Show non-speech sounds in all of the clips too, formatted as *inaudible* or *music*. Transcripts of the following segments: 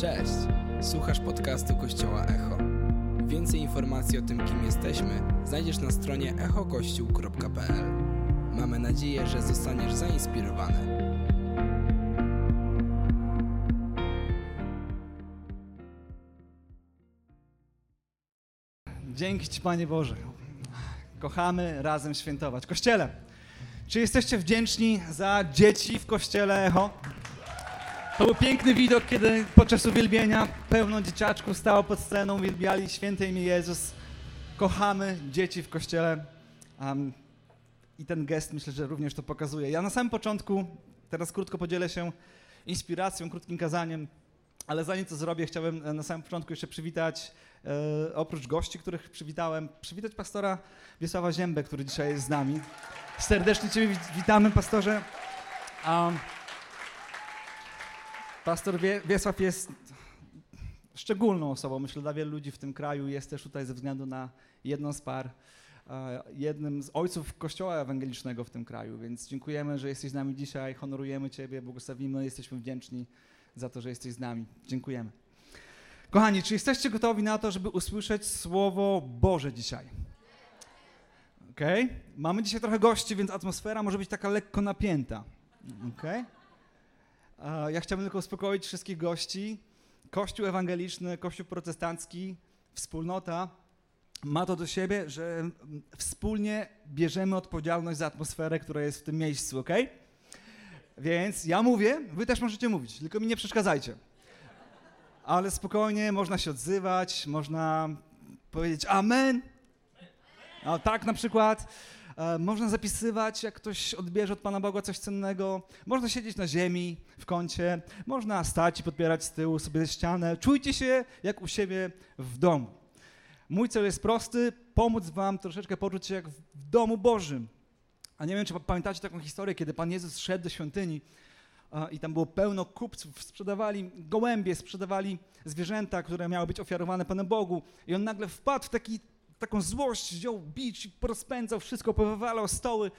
Cześć! Słuchasz podcastu Kościoła Echo. Więcej informacji o tym, kim jesteśmy, znajdziesz na stronie echokościół.pl. Mamy nadzieję, że zostaniesz zainspirowany. Dzięki Ci, Panie Boże. Kochamy razem świętować. Kościele, czy jesteście wdzięczni za dzieci w kościele Echo? To był piękny widok, kiedy podczas uwielbienia pełno dzieciaczków stało pod sceną, uwielbiali święte imię Jezus. Kochamy dzieci w kościele. Um, I ten gest myślę, że również to pokazuje. Ja na samym początku, teraz krótko podzielę się inspiracją, krótkim kazaniem, ale zanim to zrobię, chciałbym e, na samym początku jeszcze przywitać, e, oprócz gości, których przywitałem, przywitać pastora Wiesława Ziębę, który dzisiaj jest z nami. Serdecznie Ciebie witamy, pastorze. Um, pastor Wie, Wiesław jest szczególną osobą, myślę, dla wielu ludzi w tym kraju. Jest też tutaj ze względu na jedną z par, e, jednym z ojców Kościoła Ewangelicznego w tym kraju, więc dziękujemy, że jesteś z nami dzisiaj, honorujemy Ciebie, błogosławimy, jesteśmy wdzięczni za to, że jesteś z nami. Dziękujemy. Kochani, czy jesteście gotowi na to, żeby usłyszeć Słowo Boże dzisiaj? Okay? Mamy dzisiaj trochę gości, więc atmosfera może być taka lekko napięta. Okay? Ja chciałbym tylko uspokoić wszystkich gości. Kościół ewangeliczny, Kościół protestancki, wspólnota ma to do siebie, że wspólnie bierzemy odpowiedzialność za atmosferę, która jest w tym miejscu, ok? Więc ja mówię, wy też możecie mówić, tylko mi nie przeszkadzajcie. Ale spokojnie, można się odzywać, można powiedzieć amen. O, tak na przykład. E, można zapisywać, jak ktoś odbierze od Pana Boga coś cennego. Można siedzieć na ziemi, w kącie. Można stać i podpierać z tyłu sobie ścianę. Czujcie się jak u siebie w domu. Mój cel jest prosty, pomóc wam troszeczkę poczuć się jak w domu Bożym. A nie wiem, czy pamiętacie taką historię, kiedy Pan Jezus szedł do świątyni i tam było pełno kupców, sprzedawali gołębie, sprzedawali zwierzęta, które miały być ofiarowane Panu Bogu. I on nagle wpadł w taki taką złość, wziął bić, porozpędzał wszystko, powywalał stoły.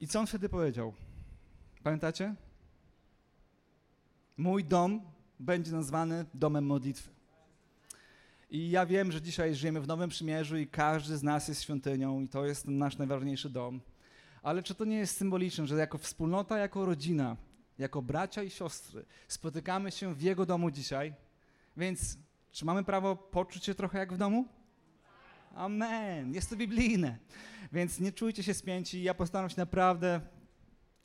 I co on wtedy powiedział? Pamiętacie? Mój dom będzie nazwany domem modlitwy. I ja wiem, że dzisiaj żyjemy w Nowym Przymierzu i każdy z nas jest świątynią i to jest nasz najważniejszy dom. Ale czy to nie jest symboliczne, że jako wspólnota, jako rodzina, jako bracia i siostry spotykamy się w Jego domu dzisiaj? Więc czy mamy prawo poczuć się trochę jak w domu? Amen. Jest to biblijne. Więc nie czujcie się spięci. Ja postaram się naprawdę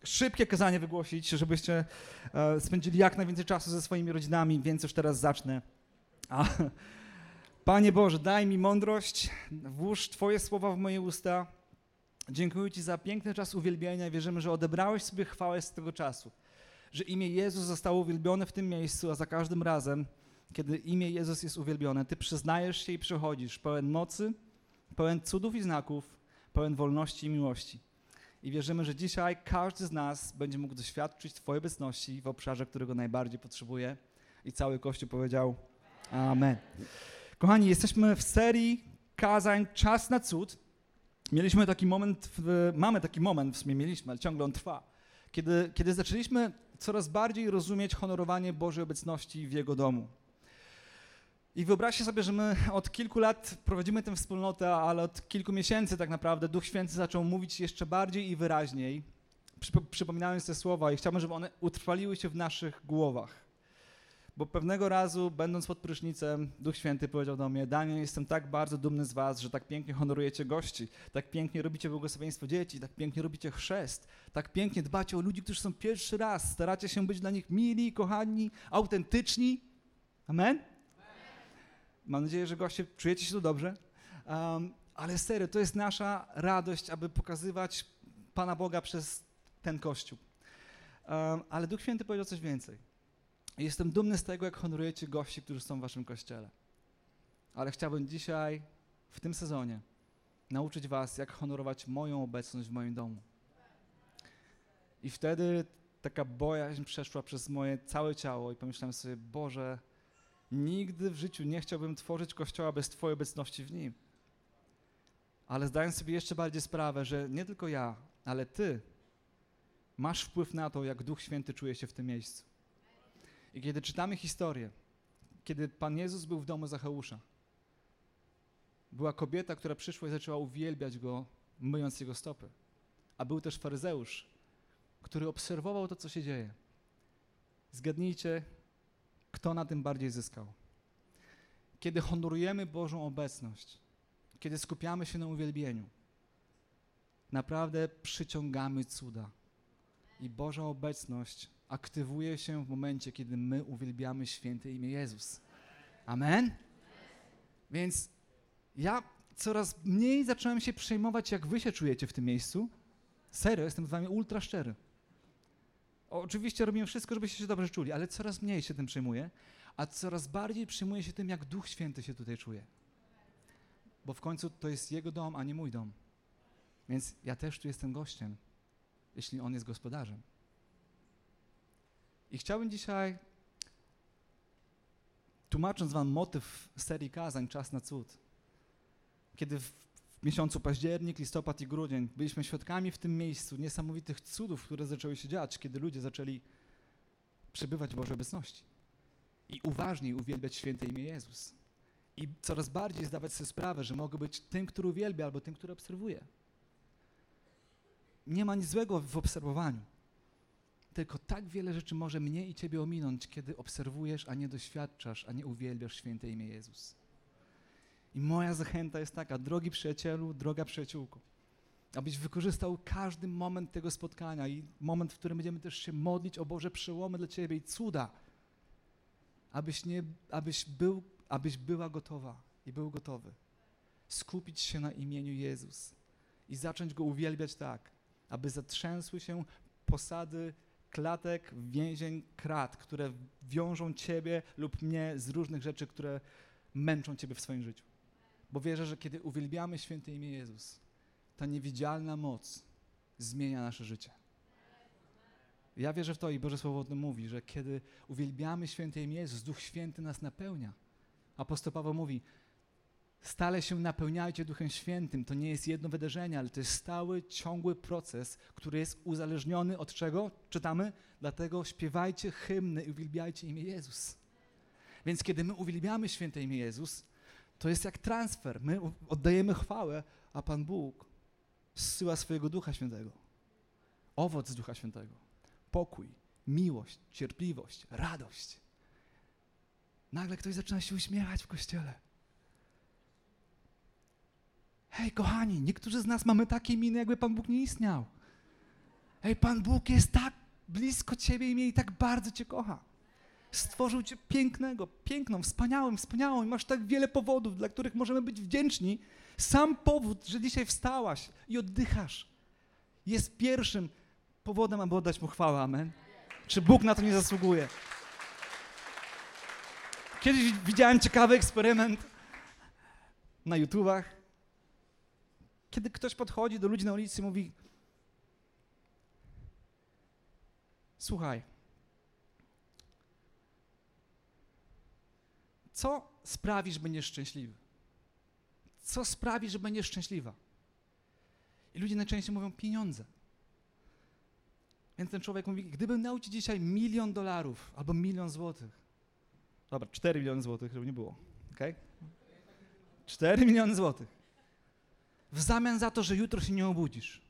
szybkie kazanie wygłosić, żebyście e, spędzili jak najwięcej czasu ze swoimi rodzinami, więc już teraz zacznę. A, Panie Boże, daj mi mądrość, włóż Twoje słowa w moje usta. Dziękuję Ci za piękny czas uwielbienia. Wierzymy, że odebrałeś sobie chwałę z tego czasu, że imię Jezus zostało uwielbione w tym miejscu, a za każdym razem kiedy imię Jezus jest uwielbione, Ty przyznajesz się i przychodzisz pełen mocy, pełen cudów i znaków, pełen wolności i miłości. I wierzymy, że dzisiaj każdy z nas będzie mógł doświadczyć Twojej obecności w obszarze, którego najbardziej potrzebuje. I cały Kościół powiedział Amen. Kochani, jesteśmy w serii kazań Czas na cud. Mieliśmy taki moment, w, mamy taki moment, w sumie mieliśmy, ale ciągle on trwa, kiedy, kiedy zaczęliśmy coraz bardziej rozumieć honorowanie Bożej obecności w Jego domu. I wyobraźcie sobie, że my od kilku lat prowadzimy tę wspólnotę, ale od kilku miesięcy tak naprawdę Duch Święty zaczął mówić jeszcze bardziej i wyraźniej, przypominając te słowa i chciałbym, żeby one utrwaliły się w naszych głowach. Bo pewnego razu, będąc pod prysznicem, Duch Święty powiedział do mnie, Daniel, jestem tak bardzo dumny z was, że tak pięknie honorujecie gości, tak pięknie robicie błogosławieństwo dzieci, tak pięknie robicie chrzest, tak pięknie dbacie o ludzi, którzy są pierwszy raz, staracie się być dla nich mili, kochani, autentyczni. Amen? Mam nadzieję, że goście czujecie się tu dobrze. Um, ale serio, to jest nasza radość, aby pokazywać Pana Boga przez ten Kościół. Um, ale Duch Święty powiedział coś więcej. Jestem dumny z tego, jak honorujecie gości, którzy są w waszym Kościele. Ale chciałbym dzisiaj, w tym sezonie, nauczyć was, jak honorować moją obecność w moim domu. I wtedy taka bojaźń przeszła przez moje całe ciało i pomyślałem sobie, Boże, Nigdy w życiu nie chciałbym tworzyć kościoła bez Twojej obecności w nim. Ale zdając sobie jeszcze bardziej sprawę, że nie tylko ja, ale Ty masz wpływ na to, jak Duch Święty czuje się w tym miejscu. I kiedy czytamy historię, kiedy Pan Jezus był w domu Zacheusza. Była kobieta, która przyszła i zaczęła uwielbiać Go, myjąc Jego stopy. A był też faryzeusz, który obserwował to, co się dzieje. Zgadnijcie, kto na tym bardziej zyskał. Kiedy honorujemy Bożą obecność, kiedy skupiamy się na uwielbieniu, naprawdę przyciągamy cuda. I Boża obecność aktywuje się w momencie, kiedy my uwielbiamy święte imię Jezus. Amen? Więc ja coraz mniej zacząłem się przejmować, jak wy się czujecie w tym miejscu. Serio, jestem z wami ultra szczery. Oczywiście robimy wszystko, żebyście się dobrze czuli, ale coraz mniej się tym przejmuję, a coraz bardziej przejmuję się tym, jak Duch Święty się tutaj czuje. Bo w końcu to jest Jego dom, a nie mój dom. Więc ja też tu jestem gościem, jeśli On jest gospodarzem. I chciałbym dzisiaj, tłumacząc Wam motyw serii kazań Czas na cud, kiedy w miesiącu październik, listopad i grudzień byliśmy świadkami w tym miejscu niesamowitych cudów, które zaczęły się dziać, kiedy ludzie zaczęli przebywać w Bożej obecności i uważniej uwielbiać święte imię Jezus. I coraz bardziej zdawać sobie sprawę, że mogę być tym, który uwielbia, albo tym, który obserwuje. Nie ma nic złego w obserwowaniu. Tylko tak wiele rzeczy może mnie i ciebie ominąć, kiedy obserwujesz, a nie doświadczasz, a nie uwielbiasz święte imię Jezus. I moja zachęta jest taka, drogi przyjacielu, droga przyjaciółko, abyś wykorzystał każdy moment tego spotkania i moment, w którym będziemy też się modlić o Boże przełomy dla Ciebie i cuda, abyś, nie, abyś, był, abyś była gotowa i był gotowy skupić się na imieniu Jezus i zacząć Go uwielbiać tak, aby zatrzęsły się posady klatek, więzień, krat, które wiążą Ciebie lub mnie z różnych rzeczy, które męczą Ciebie w swoim życiu. Bo wierzę, że kiedy uwielbiamy święte imię Jezus, ta niewidzialna moc zmienia nasze życie. Ja wierzę w to i Boże Słowo o tym mówi, że kiedy uwielbiamy święte imię Jezus, Duch Święty nas napełnia. Apostoł Paweł mówi, stale się napełniajcie Duchem Świętym. To nie jest jedno wydarzenie, ale to jest stały, ciągły proces, który jest uzależniony od czego? Czytamy? Dlatego śpiewajcie hymny i uwielbiajcie imię Jezus. Więc kiedy my uwielbiamy święte imię Jezus, to jest jak transfer. My oddajemy chwałę, a Pan Bóg zsyła swojego Ducha Świętego. Owoc Ducha Świętego. Pokój, miłość, cierpliwość, radość. Nagle ktoś zaczyna się uśmiechać w kościele. Hej, kochani, niektórzy z nas mamy takie miny, jakby Pan Bóg nie istniał. Hej, Pan Bóg jest tak blisko Ciebie i mnie i tak bardzo Cię kocha. Stworzył Cię pięknego, piękną, wspaniałą, wspaniałą i masz tak wiele powodów, dla których możemy być wdzięczni. Sam powód, że dzisiaj wstałaś i oddychasz, jest pierwszym powodem, aby oddać Mu chwałę. Amen. Czy Bóg na to nie zasługuje? Kiedyś widziałem ciekawy eksperyment na YouTubach, kiedy ktoś podchodzi do ludzi na ulicy i mówi: Słuchaj, co sprawi, że będziesz szczęśliwy? Co sprawi, że będziesz szczęśliwa? I ludzie najczęściej mówią pieniądze. Więc ten człowiek mówi, gdybym miał ci dzisiaj milion dolarów albo milion złotych, dobra, cztery miliony złotych, żeby nie było, ok? Cztery miliony złotych. W zamian za to, że jutro się nie obudzisz,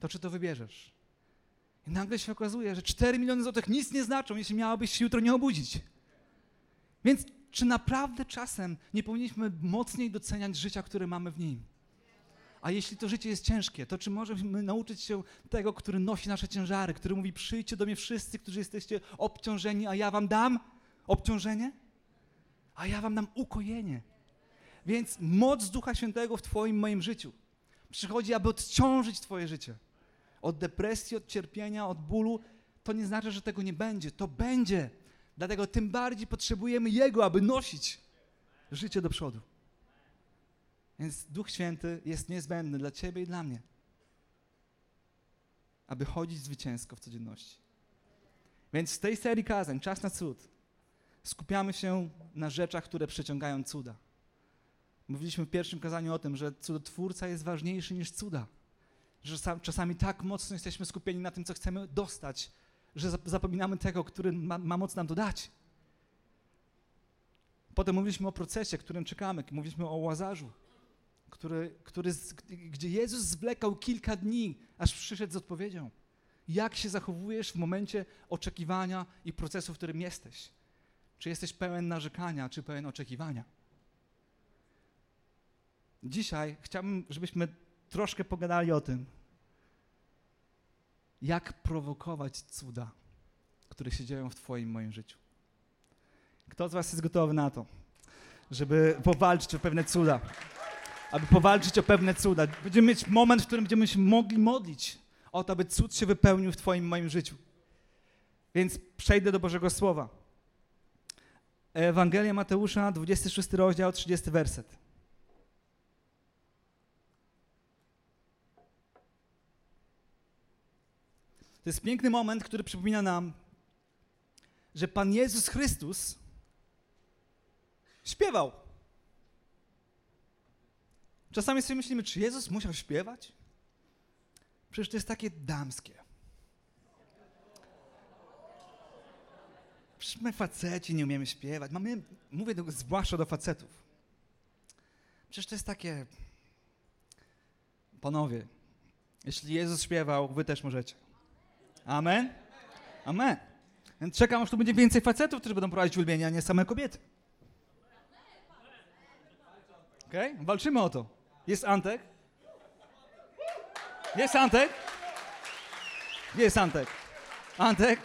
to czy to wybierzesz? I nagle się okazuje, że cztery miliony złotych nic nie znaczą, jeśli miałabyś się jutro nie obudzić. Więc czy naprawdę czasem nie powinniśmy mocniej doceniać życia, które mamy w nim? A jeśli to życie jest ciężkie, to czy możemy nauczyć się tego, który nosi nasze ciężary, który mówi: Przyjdźcie do mnie wszyscy, którzy jesteście obciążeni, a ja wam dam obciążenie? A ja wam dam ukojenie. Więc moc Ducha Świętego w Twoim, moim życiu przychodzi, aby odciążyć Twoje życie. Od depresji, od cierpienia, od bólu. To nie znaczy, że tego nie będzie. To będzie. Dlatego tym bardziej potrzebujemy Jego, aby nosić życie do przodu. Więc Duch Święty jest niezbędny dla Ciebie i dla mnie, aby chodzić zwycięsko w codzienności. Więc w tej serii kazań, Czas na cud, skupiamy się na rzeczach, które przyciągają cuda. Mówiliśmy w pierwszym kazaniu o tym, że cudotwórca jest ważniejszy niż cuda. Że czasami tak mocno jesteśmy skupieni na tym, co chcemy dostać, że zapominamy tego, który ma, ma moc nam to dać. Potem mówiliśmy o procesie, którym czekamy, mówiliśmy o Łazarzu, który, który, gdzie Jezus zwlekał kilka dni, aż przyszedł z odpowiedzią. Jak się zachowujesz w momencie oczekiwania i procesu, w którym jesteś? Czy jesteś pełen narzekania, czy pełen oczekiwania? Dzisiaj chciałbym, żebyśmy troszkę pogadali o tym, jak prowokować cuda, które się dzieją w Twoim moim życiu. Kto z Was jest gotowy na to, żeby powalczyć o pewne cuda? Aby powalczyć o pewne cuda. Będziemy mieć moment, w którym będziemy się mogli modlić o to, aby cud się wypełnił w Twoim moim życiu. Więc przejdę do Bożego Słowa. Ewangelia Mateusza, 26 rozdział, 30 werset. To jest piękny moment, który przypomina nam, że Pan Jezus Chrystus śpiewał. Czasami sobie myślimy, czy Jezus musiał śpiewać? Przecież to jest takie damskie. Przecież my faceci nie umiemy śpiewać. Mamy, mówię do, zwłaszcza do facetów. Przecież to jest takie... Panowie, jeśli Jezus śpiewał, wy też możecie. Amen? Amen. Czekam, aż tu będzie więcej facetów, którzy będą prowadzić uwielbienie, a nie same kobiety. Okej? Okay? Walczymy o to. Jest Antek? Jest Antek? Jest Antek. Antek?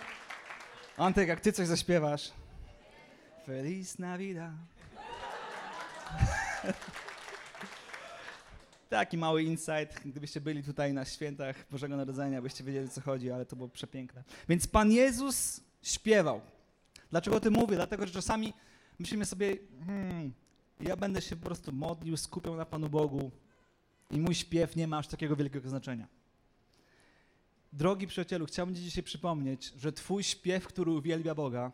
Antek, jak ty coś zaśpiewasz. Feliz Navidad. *laughs* Taki mały insight, gdybyście byli tutaj na świętach Bożego Narodzenia, byście wiedzieli, co chodzi, ale to było przepiękne. Więc Pan Jezus śpiewał. Dlaczego o tym mówię? Dlatego, że czasami myślimy sobie, hmm, ja będę się po prostu modlił, skupiał na Panu Bogu i mój śpiew nie ma aż takiego wielkiego znaczenia. Drogi przyjacielu, chciałbym Ci dzisiaj przypomnieć, że Twój śpiew, który uwielbia Boga,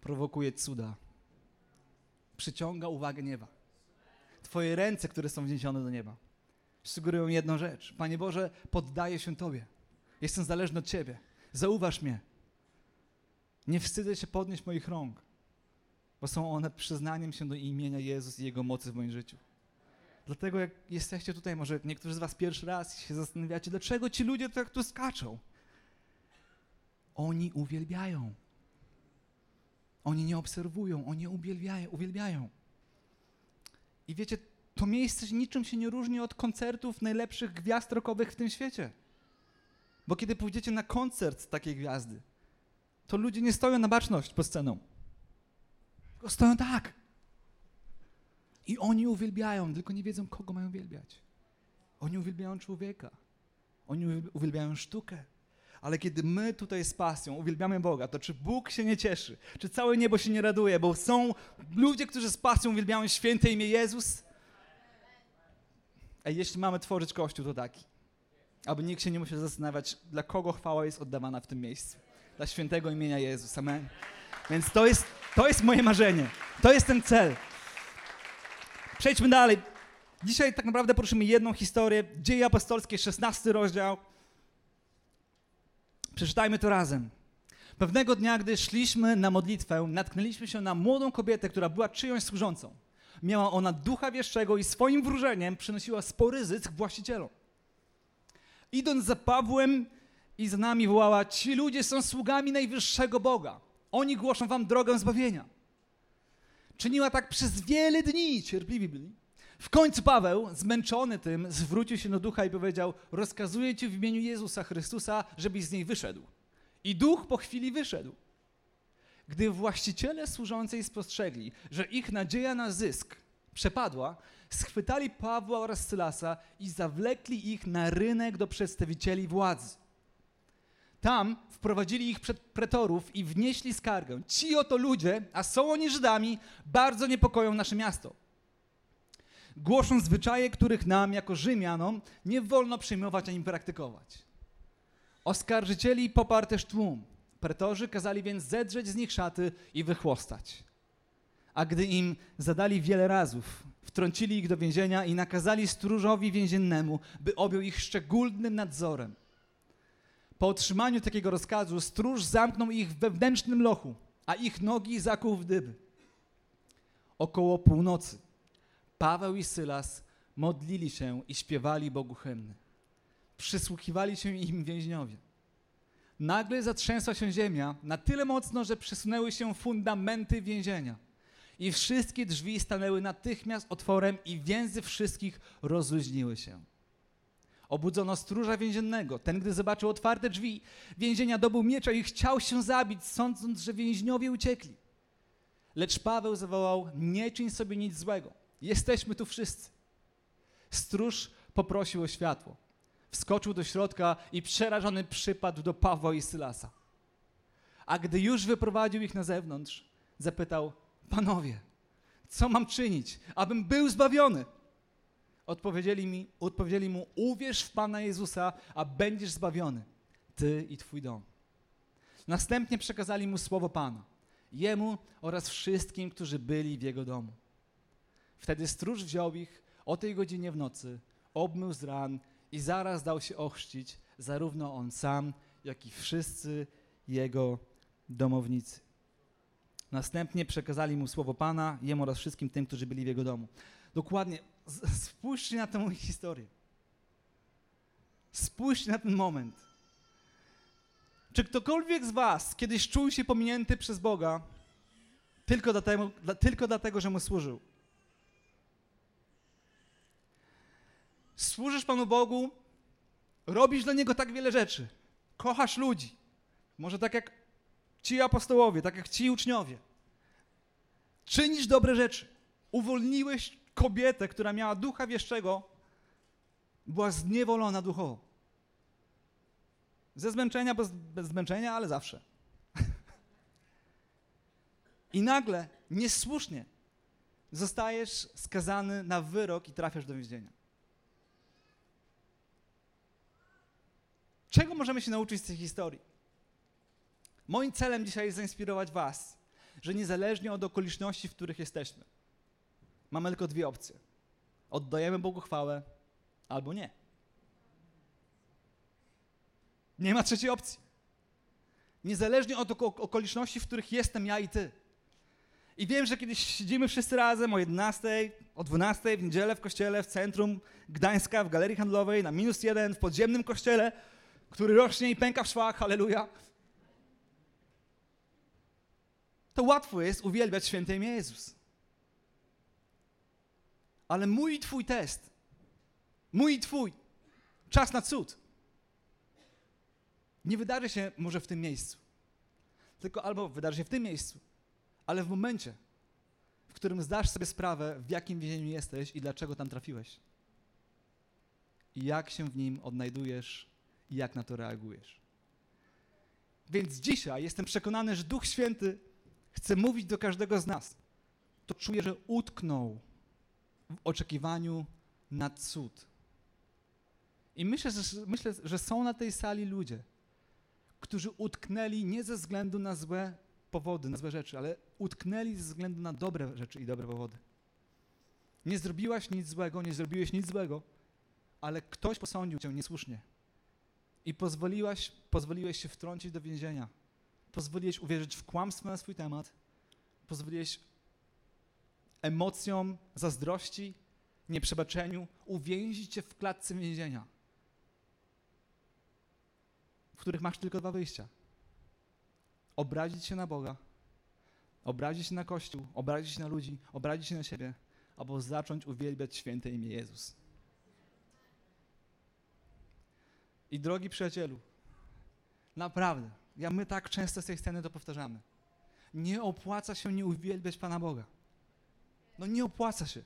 prowokuje cuda. Przyciąga uwagę nieba. Twoje ręce, które są wniesione do nieba sugerują jedną rzecz. Panie Boże, poddaję się Tobie. Jestem zależny od Ciebie. Zauważ mnie. Nie wstydzę się podnieść moich rąk, bo są one przyznaniem się do imienia Jezus i Jego mocy w moim życiu. Dlatego jak jesteście tutaj, może niektórzy z was pierwszy raz się zastanawiacie, dlaczego ci ludzie tak tu skaczą. Oni uwielbiają. Oni nie obserwują, oni uwielbiają. uwielbiają. I wiecie, to miejsce niczym się nie różni od koncertów najlepszych gwiazd rockowych w tym świecie. Bo kiedy pójdziecie na koncert takiej gwiazdy, to ludzie nie stoją na baczność pod sceną. Tylko stoją tak. I oni uwielbiają, tylko nie wiedzą, kogo mają uwielbiać. Oni uwielbiają człowieka. Oni uwielbiają sztukę. Ale kiedy my tutaj z pasją uwielbiamy Boga, to czy Bóg się nie cieszy? Czy całe niebo się nie raduje? Bo są ludzie, którzy z pasją uwielbiają święte imię Jezus, jeśli mamy tworzyć Kościół, to taki. Aby nikt się nie musiał zastanawiać, dla kogo chwała jest oddawana w tym miejscu. Dla świętego imienia Jezus. Amen. Więc to jest, to jest moje marzenie. To jest ten cel. Przejdźmy dalej. Dzisiaj tak naprawdę poruszymy jedną historię. Dzieje apostolskie, 16 rozdział. Przeczytajmy to razem. Pewnego dnia, gdy szliśmy na modlitwę, natknęliśmy się na młodą kobietę, która była czyjąś służącą miała ona ducha wieszczego i swoim wróżeniem przynosiła spory zysk właścicielom. Idąc za Pawłem i za nami wołała, ci ludzie są sługami najwyższego Boga. Oni głoszą wam drogę zbawienia. Czyniła tak przez wiele dni, cierpliwi byli. W końcu Paweł, zmęczony tym, zwrócił się do ducha i powiedział: Rozkazuję ci w imieniu Jezusa Chrystusa, żebyś z niej wyszedł. I duch po chwili wyszedł. Gdy właściciele służącej spostrzegli, że ich nadzieja na zysk przepadła, schwytali Pawła oraz Sylasa i zawlekli ich na rynek do przedstawicieli władzy. Tam wprowadzili ich przed pretorów i wnieśli skargę. Ci oto ludzie, a są oni Żydami, bardzo niepokoją nasze miasto. Głoszą zwyczaje, których nam, jako Rzymianom, nie wolno przyjmować ani praktykować. Oskarżycieli poparł tłum. Pretorzy kazali więc zedrzeć z nich szaty i wychłostać. A gdy im zadali wiele razów, wtrącili ich do więzienia i nakazali stróżowi więziennemu, by objął ich szczególnym nadzorem. Po otrzymaniu takiego rozkazu stróż zamknął ich w wewnętrznym lochu, a ich nogi zakuł w dyby. około północy, Paweł i Sylas modlili się i śpiewali Bogu hymny. Przysłuchiwali się im więźniowie. Nagle zatrzęsła się ziemia na tyle mocno, że przesunęły się fundamenty więzienia. I wszystkie drzwi stanęły natychmiast otworem i więzy wszystkich rozluźniły się. Obudzono stróża więziennego. Ten, gdy zobaczył otwarte drzwi więzienia, dobył miecza i chciał się zabić, sądząc, że więźniowie uciekli. Lecz Paweł zawołał: Nie czyń sobie nic złego. Jesteśmy tu wszyscy. Stróż poprosił o światło. Wskoczył do środka i przerażony przypadł do Pawła i Sylasa. A gdy już wyprowadził ich na zewnątrz, zapytał: Panowie, co mam czynić, abym był zbawiony? Odpowiedzieli, mi, odpowiedzieli mu: Uwierz w Pana Jezusa, a będziesz zbawiony, ty i twój dom. Następnie przekazali mu słowo Pana, jemu oraz wszystkim, którzy byli w jego domu. Wtedy stróż wziął ich o tej godzinie w nocy, obmył z ran i zaraz dał się ochrzcić, zarówno on sam, jak i wszyscy jego domownicy. Następnie przekazali mu słowo Pana, jemu oraz wszystkim tym, którzy byli w jego domu. Dokładnie, spójrzcie na tę historię. Spójrzcie na ten moment. Czy ktokolwiek z Was kiedyś czuł się pominięty przez Boga tylko dlatego, tylko dlatego że mu służył? Służysz Panu Bogu, robisz dla Niego tak wiele rzeczy, kochasz ludzi. Może tak jak ci apostołowie, tak jak ci uczniowie. Czynisz dobre rzeczy. Uwolniłeś kobietę, która miała ducha wieszczego, była zniewolona duchowo. Ze zmęczenia, bez, bez zmęczenia, ale zawsze. I nagle, niesłusznie, zostajesz skazany na wyrok i trafiasz do więzienia. Czego możemy się nauczyć z tej historii? Moim celem dzisiaj jest zainspirować Was, że niezależnie od okoliczności, w których jesteśmy, mamy tylko dwie opcje. Oddajemy Bogu chwałę albo nie. Nie ma trzeciej opcji. Niezależnie od okoliczności, w których jestem ja i ty. I wiem, że kiedyś siedzimy wszyscy razem o 11, o 12 w niedzielę w kościele w centrum Gdańska, w galerii handlowej, na minus jeden, w podziemnym kościele, który rośnie i pęka w szwach, halleluja. To łatwo jest uwielbiać święte imię Jezus. Ale mój i twój test, mój i twój, czas na cud, nie wydarzy się może w tym miejscu. Tylko albo wydarzy się w tym miejscu, ale w momencie, w którym zdasz sobie sprawę, w jakim więzieniu jesteś i dlaczego tam trafiłeś. I jak się w nim odnajdujesz i jak na to reagujesz. Więc dzisiaj jestem przekonany, że Duch Święty chce mówić do każdego z nas. To czuję, że utknął w oczekiwaniu na cud. I myślę, że, myślę, że są na tej sali ludzie, którzy utknęli nie ze względu na złe powody, na złe rzeczy, ale utknęli ze względu na dobre rzeczy i dobre powody. Nie zrobiłaś nic złego, nie zrobiłeś nic złego, ale ktoś posądził cię niesłusznie. I pozwoliłaś, pozwoliłeś się wtrącić do więzienia. Pozwoliłeś uwierzyć w kłamstwo na swój temat. Pozwoliłeś emocjom zazdrości, nieprzebaczeniu uwięzić cię w klatce więzienia, w których masz tylko dwa wyjścia. Obrazić się na Boga, obrazić się na Kościół, obrazić się na ludzi, obrazić się na siebie, albo zacząć uwielbiać święte imię Jezus. I drogi przyjacielu, naprawdę, ja my tak często z tej sceny to powtarzamy. Nie opłaca się nie uwielbiać Pana Boga. No nie opłaca się.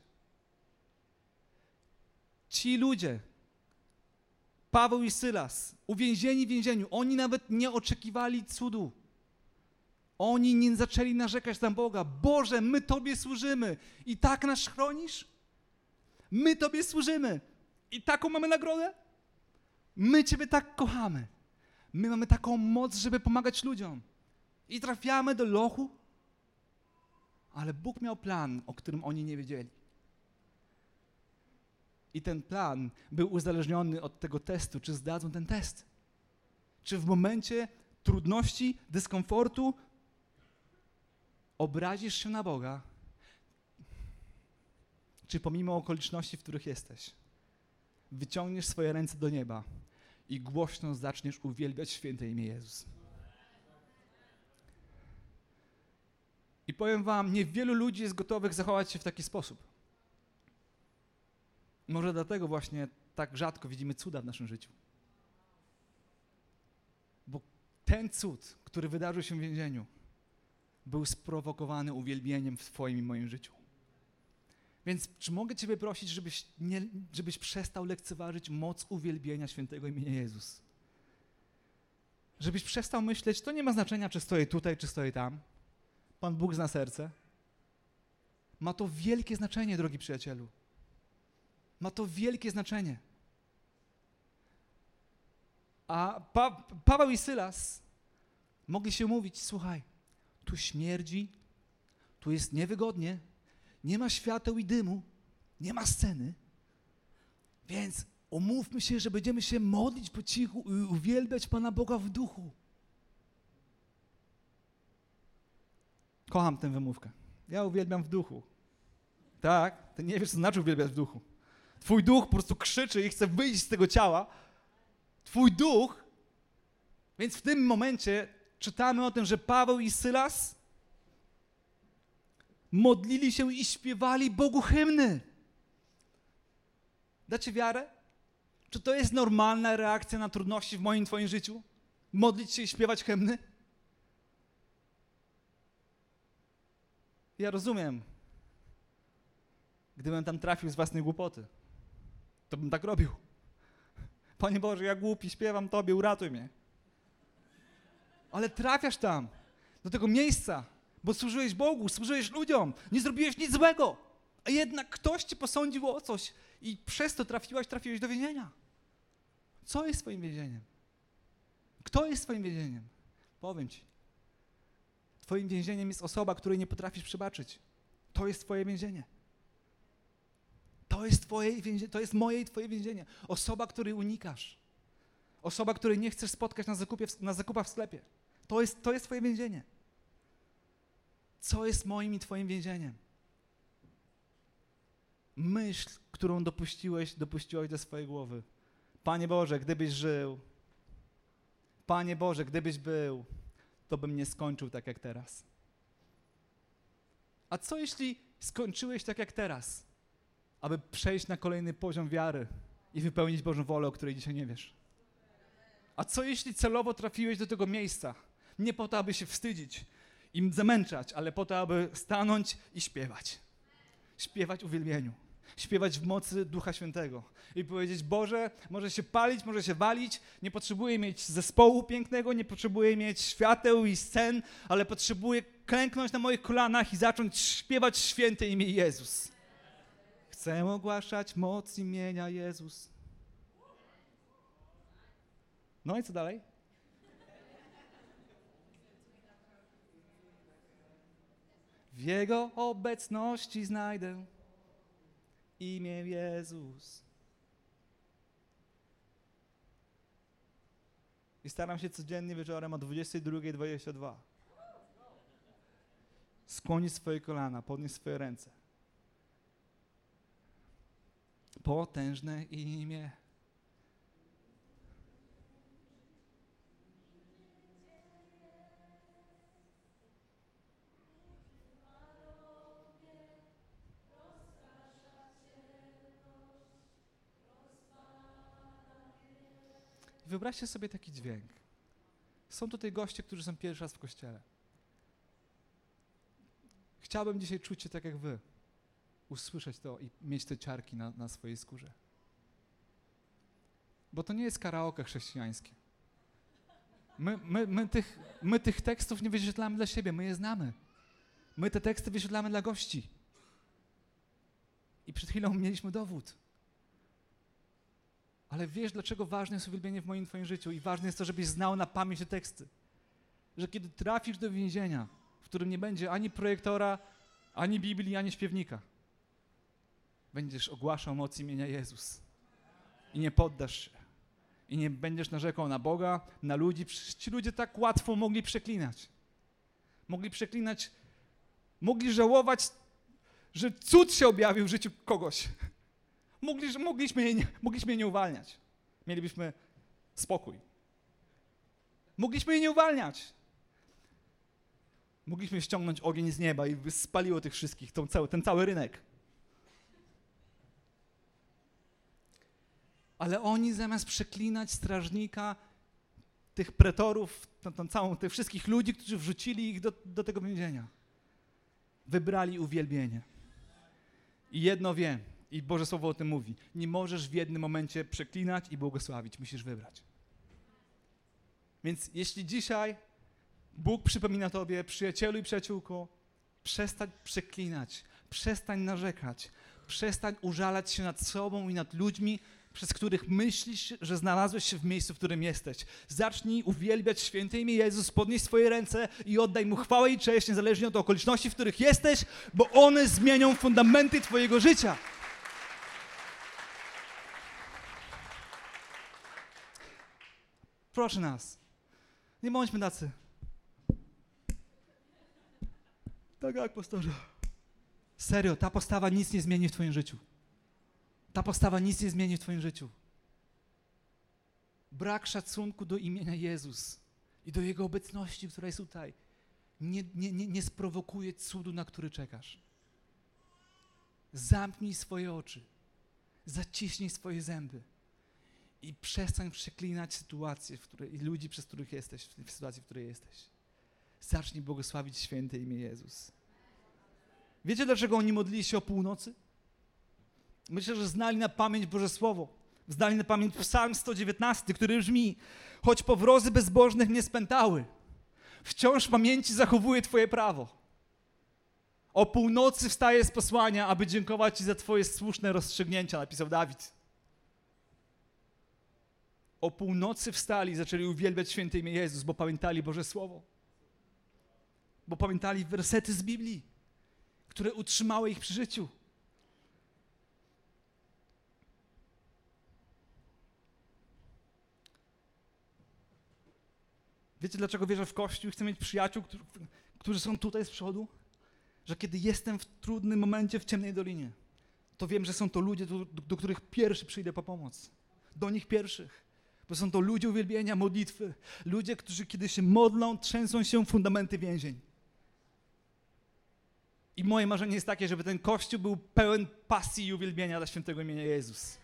Ci ludzie, Paweł i Sylas, uwięzieni w więzieniu, oni nawet nie oczekiwali cudu. Oni nie zaczęli narzekać na Boga. Boże, my Tobie służymy i tak nas chronisz? My Tobie służymy i taką mamy nagrodę? My Ciebie tak kochamy. My mamy taką moc, żeby pomagać ludziom. I trafiamy do lochu, ale Bóg miał plan, o którym oni nie wiedzieli. I ten plan był uzależniony od tego testu, czy zdadzą ten test. Czy w momencie trudności, dyskomfortu obrazisz się na Boga, czy pomimo okoliczności, w których jesteś, wyciągniesz swoje ręce do nieba i głośno zaczniesz uwielbiać święte imię Jezus. I powiem wam, niewielu ludzi jest gotowych zachować się w taki sposób. Może dlatego właśnie tak rzadko widzimy cuda w naszym życiu. Bo ten cud, który wydarzył się w więzieniu, był sprowokowany uwielbieniem w Twoim i moim życiu. Więc czy mogę Ciebie prosić, żebyś, nie, żebyś przestał lekceważyć moc uwielbienia świętego imienia Jezus? Żebyś przestał myśleć, to nie ma znaczenia, czy stoję tutaj, czy stoję tam. Pan Bóg zna serce. Ma to wielkie znaczenie, drogi przyjacielu. Ma to wielkie znaczenie. A pa Paweł i Sylas mogli się mówić: Słuchaj, tu śmierdzi, tu jest niewygodnie, nie ma świateł i dymu, nie ma sceny, więc umówmy się, że będziemy się modlić po cichu i uwielbiać Pana Boga w duchu. Kocham tę wymówkę. Ja uwielbiam w duchu. Tak? Ty nie wiesz, co znaczy uwielbiać w duchu. Twój duch po prostu krzyczy i chce wyjść z tego ciała. Twój duch. Więc w tym momencie czytamy o tym, że Paweł i Sylas modlili się i śpiewali Bogu hymny. Dacie wiarę? Czy to jest normalna reakcja na trudności w moim Twoim życiu? Modlić się i śpiewać hymny? Ja rozumiem. Gdybym tam trafił z własnej głupoty, to bym tak robił. Panie Boże, ja głupi, śpiewam Tobie, uratuj mnie. Ale trafiasz tam, do tego miejsca, bo służyłeś Bogu, służyłeś ludziom, nie zrobiłeś nic złego, a jednak ktoś Cię posądził o coś i przez to trafiłaś, trafiłeś do więzienia. Co jest Twoim więzieniem? Kto jest Twoim więzieniem? Powiem Ci. Twoim więzieniem jest osoba, której nie potrafisz przebaczyć. To jest Twoje więzienie. To jest, twoje więzienie, to jest moje i Twoje więzienie. Osoba, której unikasz. Osoba, której nie chcesz spotkać na, zakupie, na zakupach w sklepie. To jest, to jest Twoje więzienie. Co jest moim i Twoim więzieniem? Myśl, którą dopuściłeś, dopuściłeś do swojej głowy. Panie Boże, gdybyś żył, Panie Boże, gdybyś był, to bym nie skończył tak jak teraz. A co jeśli skończyłeś tak jak teraz, aby przejść na kolejny poziom wiary i wypełnić Bożą wolę, o której dzisiaj nie wiesz? A co jeśli celowo trafiłeś do tego miejsca, nie po to, aby się wstydzić i zamęczać, ale po to, aby stanąć i śpiewać? Śpiewać uwielbieniu śpiewać w mocy Ducha Świętego i powiedzieć: Boże, może się palić, może się walić, nie potrzebuję mieć zespołu pięknego, nie potrzebuję mieć świateł i scen, ale potrzebuję klęknąć na moich kolanach i zacząć śpiewać święte imię Jezus. Chcę ogłaszać moc imienia Jezus. No i co dalej? W Jego obecności znajdę imię Jezus. I staram się codziennie wieczorem o 22.22 skłonić swoje kolana, podnieść swoje ręce. Potężne imię. Wyobraźcie sobie taki dźwięk. Są tutaj goście, którzy są pierwszy raz w kościele. Chciałbym dzisiaj czuć się tak jak wy. Usłyszeć to i mieć te ciarki na, na swojej skórze. Bo to nie jest karaoke chrześcijańskie. My, my, my, tych, my tych tekstów nie wyświetlamy dla siebie, my je znamy. My te teksty wyświetlamy dla gości. I przed chwilą mieliśmy dowód. Ale wiesz, dlaczego ważne jest uwielbienie w moim twoim życiu i ważne jest to, żebyś znał na pamięć te teksty. Że kiedy trafisz do więzienia, w którym nie będzie ani projektora, ani Biblii, ani śpiewnika, będziesz ogłaszał moc imienia Jezus. I nie poddasz się. I nie będziesz narzekał na Boga, na ludzi. Przecież ci ludzie tak łatwo mogli przeklinać. Mogli przeklinać, mogli żałować, że cud się objawił w życiu kogoś. Mogli, mogliśmy, nie, mogliśmy jej nie uwalniać. Mielibyśmy spokój. Mogliśmy jej nie uwalniać. Mogliśmy ściągnąć ogień z nieba i by spaliło tych wszystkich, cały, ten cały rynek. Ale oni zamiast przeklinać strażnika, tych pretorów, tą, tą całą, tych wszystkich ludzi, którzy wrzucili ich do, do tego więzienia, wybrali uwielbienie. I jedno wiem, i Boże Słowo o tym mówi, nie możesz w jednym momencie przeklinać i błogosławić, musisz wybrać. Więc jeśli dzisiaj Bóg przypomina Tobie, przyjacielu i przyjaciółko, przestań przeklinać, przestań narzekać, przestań użalać się nad sobą i nad ludźmi, przez których myślisz, że znalazłeś się w miejscu, w którym jesteś. Zacznij uwielbiać święte imię Jezus, podnieś swoje ręce i oddaj Mu chwałę i cześć, niezależnie od okoliczności, w których jesteś, bo one zmienią fundamenty Twojego życia. Proszę nas, nie bądźmy tacy. Tak jak pastorze. Serio, ta postawa nic nie zmieni w Twoim życiu. Ta postawa nic nie zmieni w Twoim życiu. Brak szacunku do imienia Jezus i do Jego obecności, która jest tutaj, nie, nie, nie, nie sprowokuje cudu, na który czekasz. Zamknij swoje oczy, zaciśnij swoje zęby i przestań przeklinać sytuacje w której, i ludzi, przez których jesteś, w sytuacji, w której jesteś. Zacznij błogosławić święte imię Jezus. Wiecie, dlaczego oni modlili się o północy? Myślę, że znali na pamięć Boże Słowo. Znali na pamięć Psalm 119, który brzmi: Choć powrozy bezbożnych nie spętały, wciąż pamięci zachowuje Twoje prawo. O północy wstaje z posłania, aby dziękować Ci za Twoje słuszne rozstrzygnięcia, napisał Dawid. O północy wstali zaczęli uwielbiać święte imię Jezus, bo pamiętali Boże Słowo. Bo pamiętali wersety z Biblii, które utrzymały ich przy życiu. Wiecie, dlaczego wierzę w Kościół chcę mieć przyjaciół, którzy są tutaj z przodu? Że kiedy jestem w trudnym momencie w ciemnej dolinie, to wiem, że są to ludzie, do, do których pierwszy przyjdę po pomoc. Do nich pierwszych. Bo są to ludzie uwielbienia, modlitwy. Ludzie, którzy kiedy się modlą, trzęsą się fundamenty więzień. I moje marzenie jest takie, żeby ten kościół był pełen pasji i uwielbienia dla świętego imienia Jezus.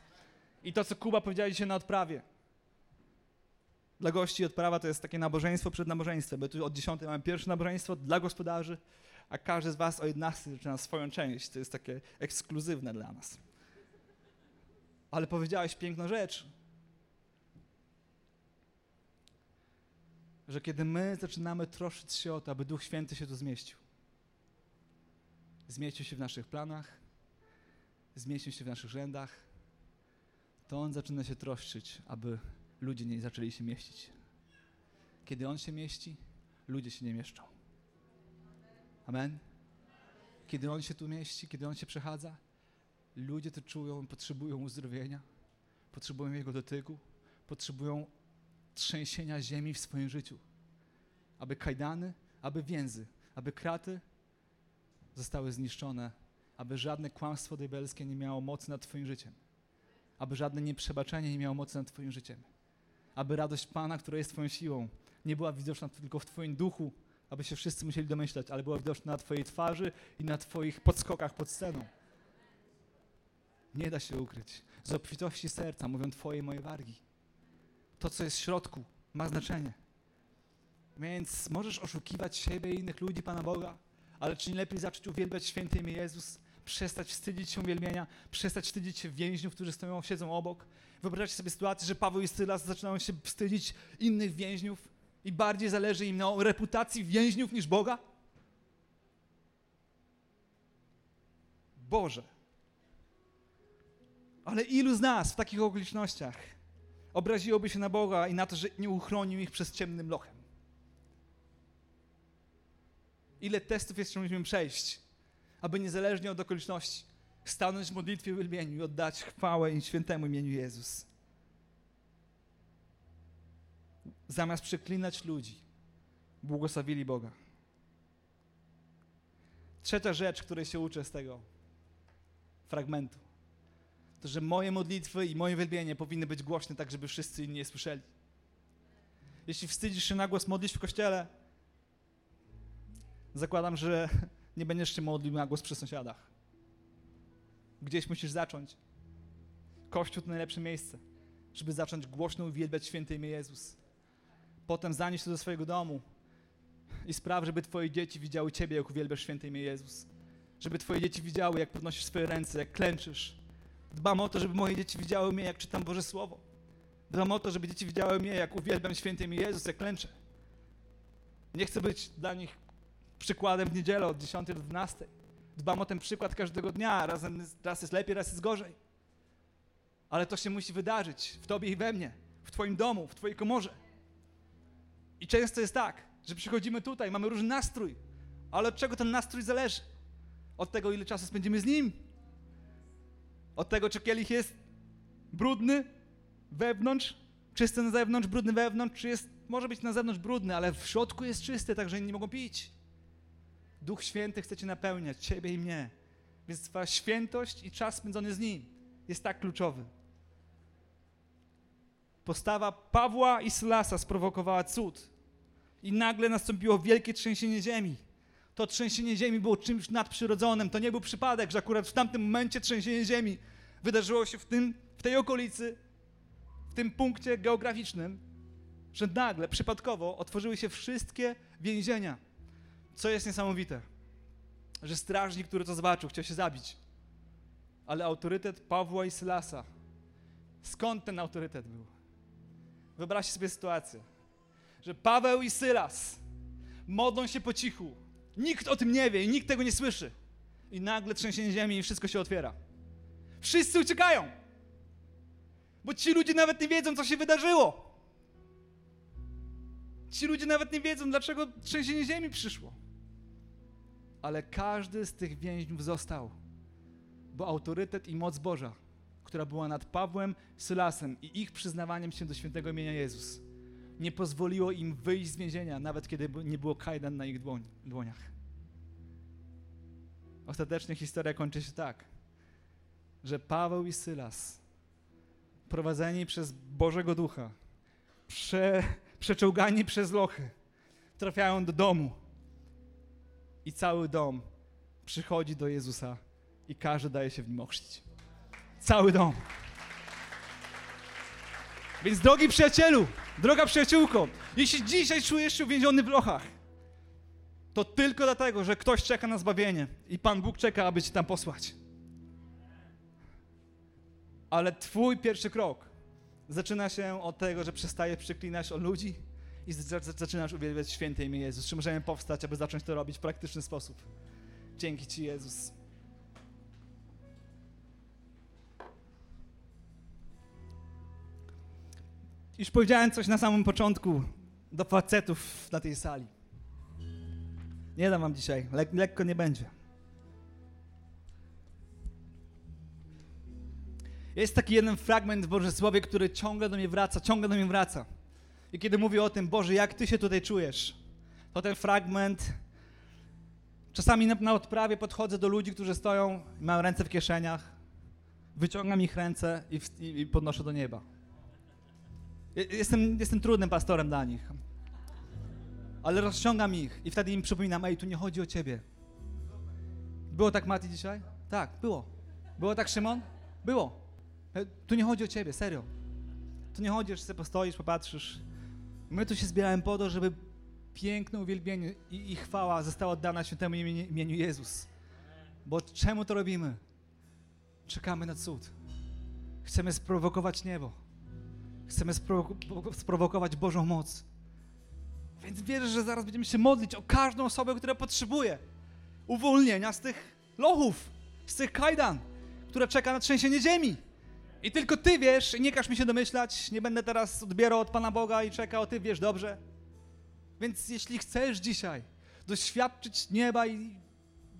I to, co Kuba powiedział dzisiaj na odprawie dla gości odprawa to jest takie nabożeństwo przed nabożeństwem, bo tu od 10 mamy pierwsze nabożeństwo dla gospodarzy, a każdy z was o 11 zaczyna swoją część. To jest takie ekskluzywne dla nas. Ale powiedziałeś piękną rzecz, że kiedy my zaczynamy troszczyć się o to, aby Duch Święty się tu zmieścił, zmieścił się w naszych planach, zmieścił się w naszych rzędach, to On zaczyna się troszczyć, aby ludzie nie zaczęli się mieścić. Kiedy On się mieści, ludzie się nie mieszczą. Amen? Kiedy On się tu mieści, kiedy On się przechadza, ludzie to czują, potrzebują uzdrowienia, potrzebują Jego dotyku, potrzebują trzęsienia ziemi w swoim życiu. Aby kajdany, aby więzy, aby kraty zostały zniszczone, aby żadne kłamstwo diabelskie nie miało mocy nad Twoim życiem, aby żadne nieprzebaczenie nie miało mocy nad Twoim życiem aby radość Pana, która jest Twoją siłą, nie była widoczna tylko w Twoim duchu, aby się wszyscy musieli domyślać, ale była widoczna na Twojej twarzy i na Twoich podskokach pod sceną. Nie da się ukryć. Z obfitości serca mówią Twoje moje wargi. To, co jest w środku, ma znaczenie. Więc możesz oszukiwać siebie i innych ludzi, Pana Boga, ale czy nie lepiej zacząć uwielbiać święte imię Jezus, przestać wstydzić się uwielbienia, przestać wstydzić się więźniów, którzy stoją, siedzą obok. Wyobraźcie sobie sytuację, że Paweł i Sylas zaczynają się wstydzić innych więźniów i bardziej zależy im na reputacji więźniów niż Boga? Boże. Ale ilu z nas w takich okolicznościach obraziłoby się na Boga i na to, że nie uchronił ich przez ciemnym lochem? Ile testów jeszcze musimy przejść, aby niezależnie od okoliczności stanąć w modlitwie i uwielbieniu i oddać chwałę i świętemu imieniu Jezus. Zamiast przeklinać ludzi, błogosławili Boga. Trzecia rzecz, której się uczę z tego, fragmentu. To, że moje modlitwy i moje wielbienie powinny być głośne tak, żeby wszyscy inni je słyszeli. Jeśli wstydzisz się na głos modlić w kościele, zakładam, że *laughs* nie będziesz się modlił na głos przy sąsiadach. Gdzieś musisz zacząć. Kościół to najlepsze miejsce, żeby zacząć głośno uwielbiać święte imię Jezus. Potem zanieś to do swojego domu i spraw, żeby twoje dzieci widziały ciebie, jak uwielbiasz święte imię Jezus. Żeby twoje dzieci widziały, jak podnosisz swoje ręce, jak klęczysz. Dbam o to, żeby moje dzieci widziały mnie, jak czytam Boże Słowo. Dbam o to, żeby dzieci widziały mnie, jak uwielbiam święte imię Jezus, jak klęczę. Nie chcę być dla nich przykładem w niedzielę od 10 do 12. Dbam o ten przykład każdego dnia. Razem, raz jest lepiej, raz jest gorzej. Ale to się musi wydarzyć w tobie i we mnie, w twoim domu, w twojej komorze. I często jest tak, że przychodzimy tutaj, mamy różny nastrój, ale od czego ten nastrój zależy? Od tego, ile czasu spędzimy z Nim. Od tego, czy kielich jest brudny wewnątrz, czysty na zewnątrz, brudny wewnątrz, czy jest, może być na zewnątrz brudny, ale w środku jest czysty, tak że inni mogą pić. Duch Święty chce Cię napełniać, Ciebie i mnie. Więc Twoja świętość i czas spędzony z Nim jest tak kluczowy. Postawa Pawła i Sylasa sprowokowała cud. I nagle nastąpiło wielkie trzęsienie ziemi. To trzęsienie ziemi było czymś nadprzyrodzonym. To nie był przypadek, że akurat w tamtym momencie trzęsienie ziemi wydarzyło się w, tym, w tej okolicy, w tym punkcie geograficznym, że nagle, przypadkowo otworzyły się wszystkie więzienia. Co jest niesamowite, że strażnik, który to zobaczył, chciał się zabić. Ale autorytet Pawła i Sylasa, skąd ten autorytet był? Wyobraźcie sobie sytuację, że Paweł i Sylas modlą się po cichu. Nikt o tym nie wie i nikt tego nie słyszy. I nagle trzęsienie ziemi i wszystko się otwiera. Wszyscy uciekają, bo ci ludzie nawet nie wiedzą, co się wydarzyło. Ci ludzie nawet nie wiedzą, dlaczego trzęsienie ziemi przyszło. Ale każdy z tych więźniów został, bo autorytet i moc Boża która była nad Pawłem, Sylasem i ich przyznawaniem się do świętego imienia Jezus, nie pozwoliło im wyjść z więzienia, nawet kiedy nie było kajdan na ich dłoń, dłoniach. Ostatecznie historia kończy się tak, że Paweł i Sylas, prowadzeni przez Bożego Ducha, prze, przeczołgani przez lochy, trafiają do domu i cały dom przychodzi do Jezusa i każdy daje się w nim ochrzcić cały dom. Więc drogi przyjacielu, droga przyjaciółko, jeśli dzisiaj czujesz się uwięziony w lochach, to tylko dlatego, że ktoś czeka na zbawienie i Pan Bóg czeka, aby cię tam posłać. Ale twój pierwszy krok zaczyna się od tego, że przestajesz przeklinać o ludzi i zaczynasz uwielbiać święte imię Jezus. Czy możemy powstać, aby zacząć to robić w praktyczny sposób? Dzięki Ci, Jezus. Już powiedziałem coś na samym początku do facetów na tej sali. Nie dam wam dzisiaj, Lek lekko nie będzie. Jest taki jeden fragment w Boże Słowie, który ciągle do mnie wraca, ciągle do mnie wraca. I kiedy mówię o tym, Boże, jak Ty się tutaj czujesz, to ten fragment, czasami na, odprawie podchodzę do ludzi, którzy stoją, mają ręce w kieszeniach, wyciągam ich ręce i, i podnoszę do nieba. Jestem, jestem trudnym pastorem dla nich. Ale rozciągam ich i wtedy im przypominam, ej, tu nie chodzi o ciebie. Było tak Mati dzisiaj? Tak, było. Było tak Szymon? Było. Tu nie chodzi o ciebie, serio. Tu nie chodzi, że sobie postoisz, popatrzysz. My tu się zbierałem po to, żeby piękne uwielbienie i, i chwała została oddana świętemu imieniu Jezus. Bo czemu to robimy? Czekamy na cud. Chcemy sprowokować niebo. Chcemy sprowokować Bożą moc. Więc wierzę, że zaraz będziemy się modlić o każdą osobę, która potrzebuje uwolnienia z tych lochów, z tych kajdan, która czeka na trzęsienie ziemi. I tylko Ty wiesz, i nie każ mi się domyślać, nie będę teraz odbierał od Pana Boga i czekał, Ty wiesz dobrze. Więc jeśli chcesz dzisiaj doświadczyć nieba i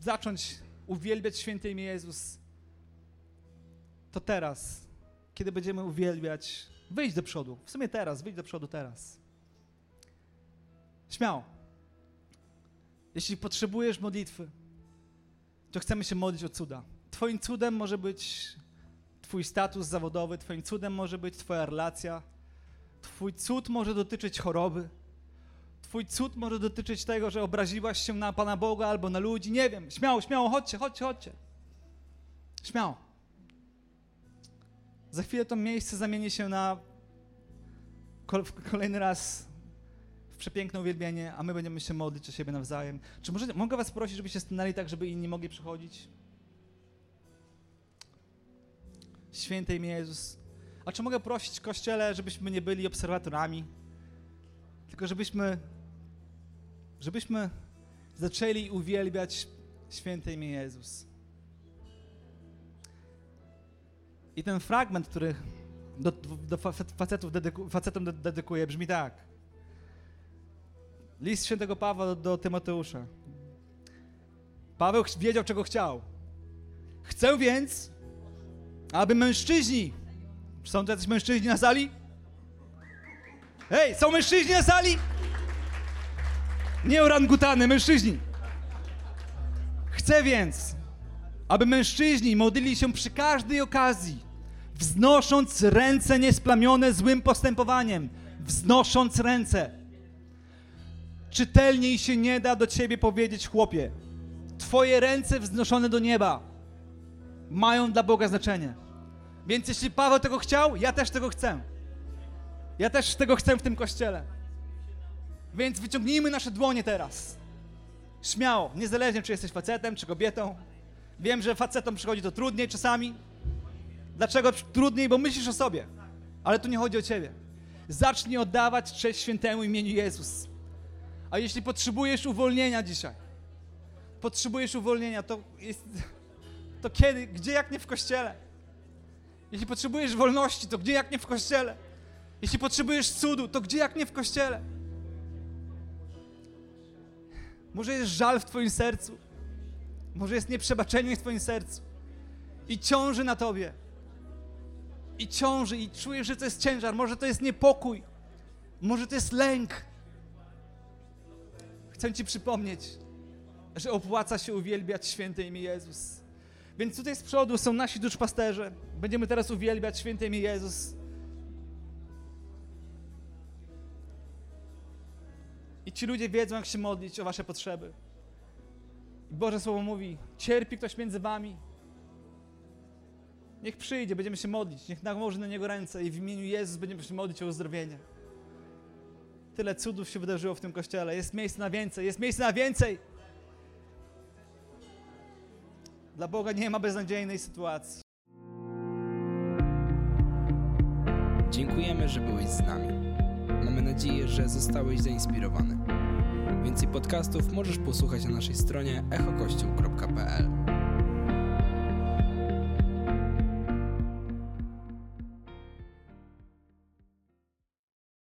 zacząć uwielbiać święte imię Jezus, to teraz, kiedy będziemy uwielbiać, Wyjdź do przodu. W sumie teraz, wyjdź do przodu teraz. Śmiało. Jeśli potrzebujesz modlitwy, to chcemy się modlić o cuda. Twoim cudem może być Twój status zawodowy, Twoim cudem może być Twoja relacja. Twój cud może dotyczyć choroby. Twój cud może dotyczyć tego, że obraziłaś się na Pana Boga albo na ludzi. Nie wiem, śmiało, śmiało, chodźcie, chodźcie, chodźcie. Śmiało. Za chwilę to miejsce zamieni się na kolejny raz w przepiękne uwielbienie, a my będziemy się modlić o siebie nawzajem. Czy może, mogę was prosić, żebyście stanęli tak, żeby inni mogli przychodzić? Święty imię Jezus. A czy mogę prosić Kościele, żebyśmy nie byli obserwatorami, tylko żebyśmy, żebyśmy zaczęli uwielbiać święte imię Jezus. I ten fragment, który do, do facetów dedyku, facetom dedykuję, brzmi tak. List świętego Pawła do, do Tymoteusza. Paweł wiedział, czego chciał. Chcę więc, aby mężczyźni, są tu jacyś mężczyźni na sali? Hej, są mężczyźni na sali? Nie orangutany, mężczyźni. Chcę więc, aby mężczyźni modlili się przy każdej okazji, wznosząc ręce niesplamione złym postępowaniem, wznosząc ręce. Czytelniej się nie da do ciebie powiedzieć, chłopie. Twoje ręce wznoszone do nieba mają dla Boga znaczenie. Więc jeśli Paweł tego chciał, ja też tego chcę. Ja też tego chcę w tym kościele. Więc wyciągnijmy nasze dłonie teraz. Śmiało, niezależnie czy jesteś facetem, czy kobietą. Wiem, że facetom przychodzi to trudniej czasami. Dlaczego trudniej? Bo myślisz o sobie. Ale tu nie chodzi o ciebie. Zacznij oddawać cześć świętemu imieniu Jezus. A jeśli potrzebujesz uwolnienia dzisiaj, potrzebujesz uwolnienia, to jest, to kiedy? Gdzie jak nie w kościele? Jeśli potrzebujesz wolności, to gdzie jak nie w kościele? Jeśli potrzebujesz cudu, to gdzie jak nie w kościele? Może jest żal w Twoim sercu, może jest nieprzebaczenie w Twoim sercu i ciąży na Tobie. I ciąży, i czujesz, że to jest ciężar, może to jest niepokój, może to jest lęk. Chcę Ci przypomnieć, że opłaca się uwielbiać święte imię Jezus. Więc tutaj z przodu są nasi duszpasterze. Będziemy teraz uwielbiać święte imię Jezus. I ci ludzie wiedzą, jak się modlić o wasze potrzeby. Boże Słowo mówi, cierpi ktoś między wami. Niech przyjdzie, będziemy się modlić. Niech nałoży na niego ręce i w imieniu Jezus będziemy się modlić o uzdrowienie. Tyle cudów się wydarzyło w tym kościele. Jest miejsce na więcej, jest miejsce na więcej. Dla Boga nie ma beznadziejnej sytuacji. Dziękujemy, że byłeś z nami. Mamy nadzieję, że zostałeś zainspirowany. Więcej podcastów możesz posłuchać na naszej stronie echokościół.pl.